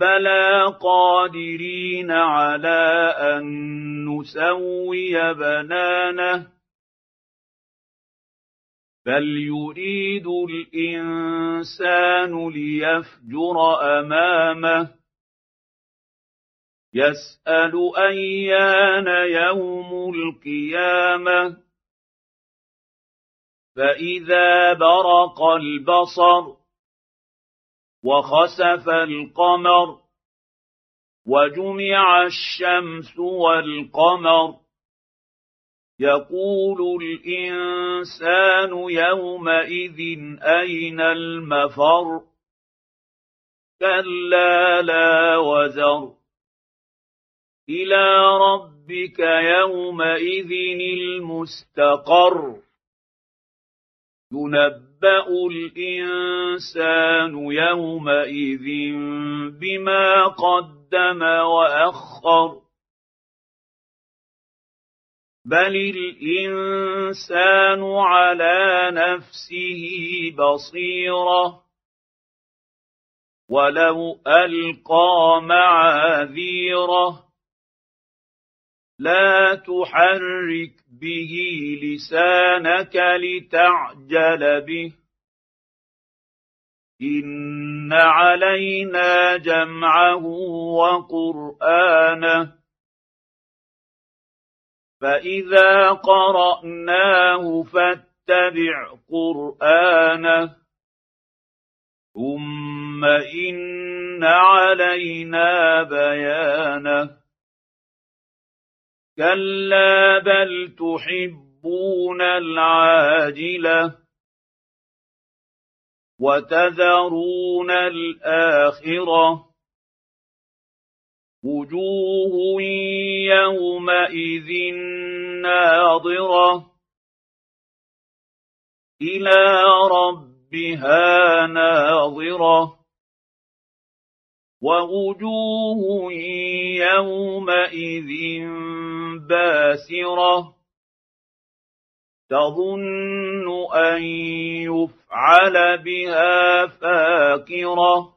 بلى قادرين على أن نسوي بنانه بل يريد الإنسان ليفجر أمامه. يسأل أيان يوم القيامة. فإذا برق البصر وخسف القمر وجمع الشمس والقمر. يقول الإنسان يومئذ أين المفر؟ كلا لا وزر. إلى ربك يومئذ المستقر. ينبا الانسان يومئذ بما قدم واخر بل الانسان على نفسه بصيره ولو القى معاذيره لا تحرك به لسانك لتعجل به. إن علينا جمعه وقرآنه. فإذا قرأناه فاتبع قرآنه. ثم إن علينا بيانه. كلا بل تحبون العاجله وتذرون الاخره وجوه يومئذ ناظره إلى ربها ناظره ووجوه يومئذ باسرة تظن أن يفعل بها فاقرة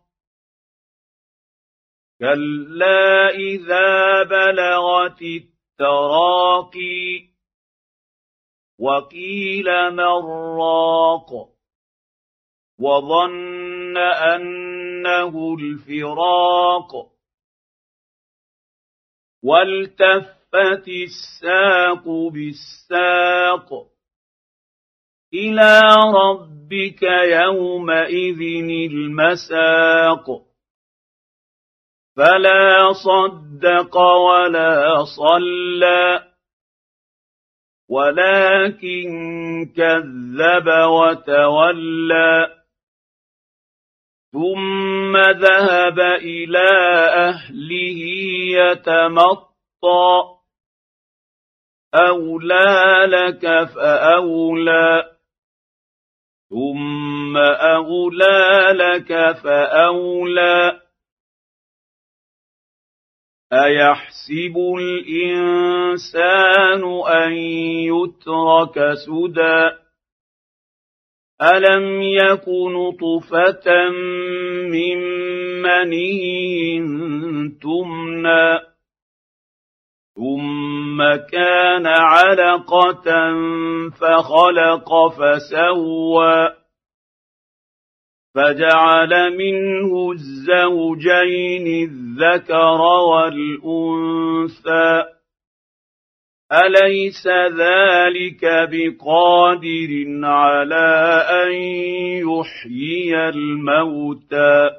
كلا إذا بلغت التراقي وقيل من راق وظن انه الفراق والتفت الساق بالساق إلى ربك يومئذ المساق فلا صدق ولا صلى ولكن كذب وتولى ثم ذهب إلى أهله يتمطى. أولى لك فأولى. ثم أولى لك فأولى. أيحسب الإنسان أن يترك سدى؟ الم يك نطفه من مني تمنى ثم كان علقه فخلق فسوى فجعل منه الزوجين الذكر والانثى اليس ذلك بقادر على ان يحيي الموتى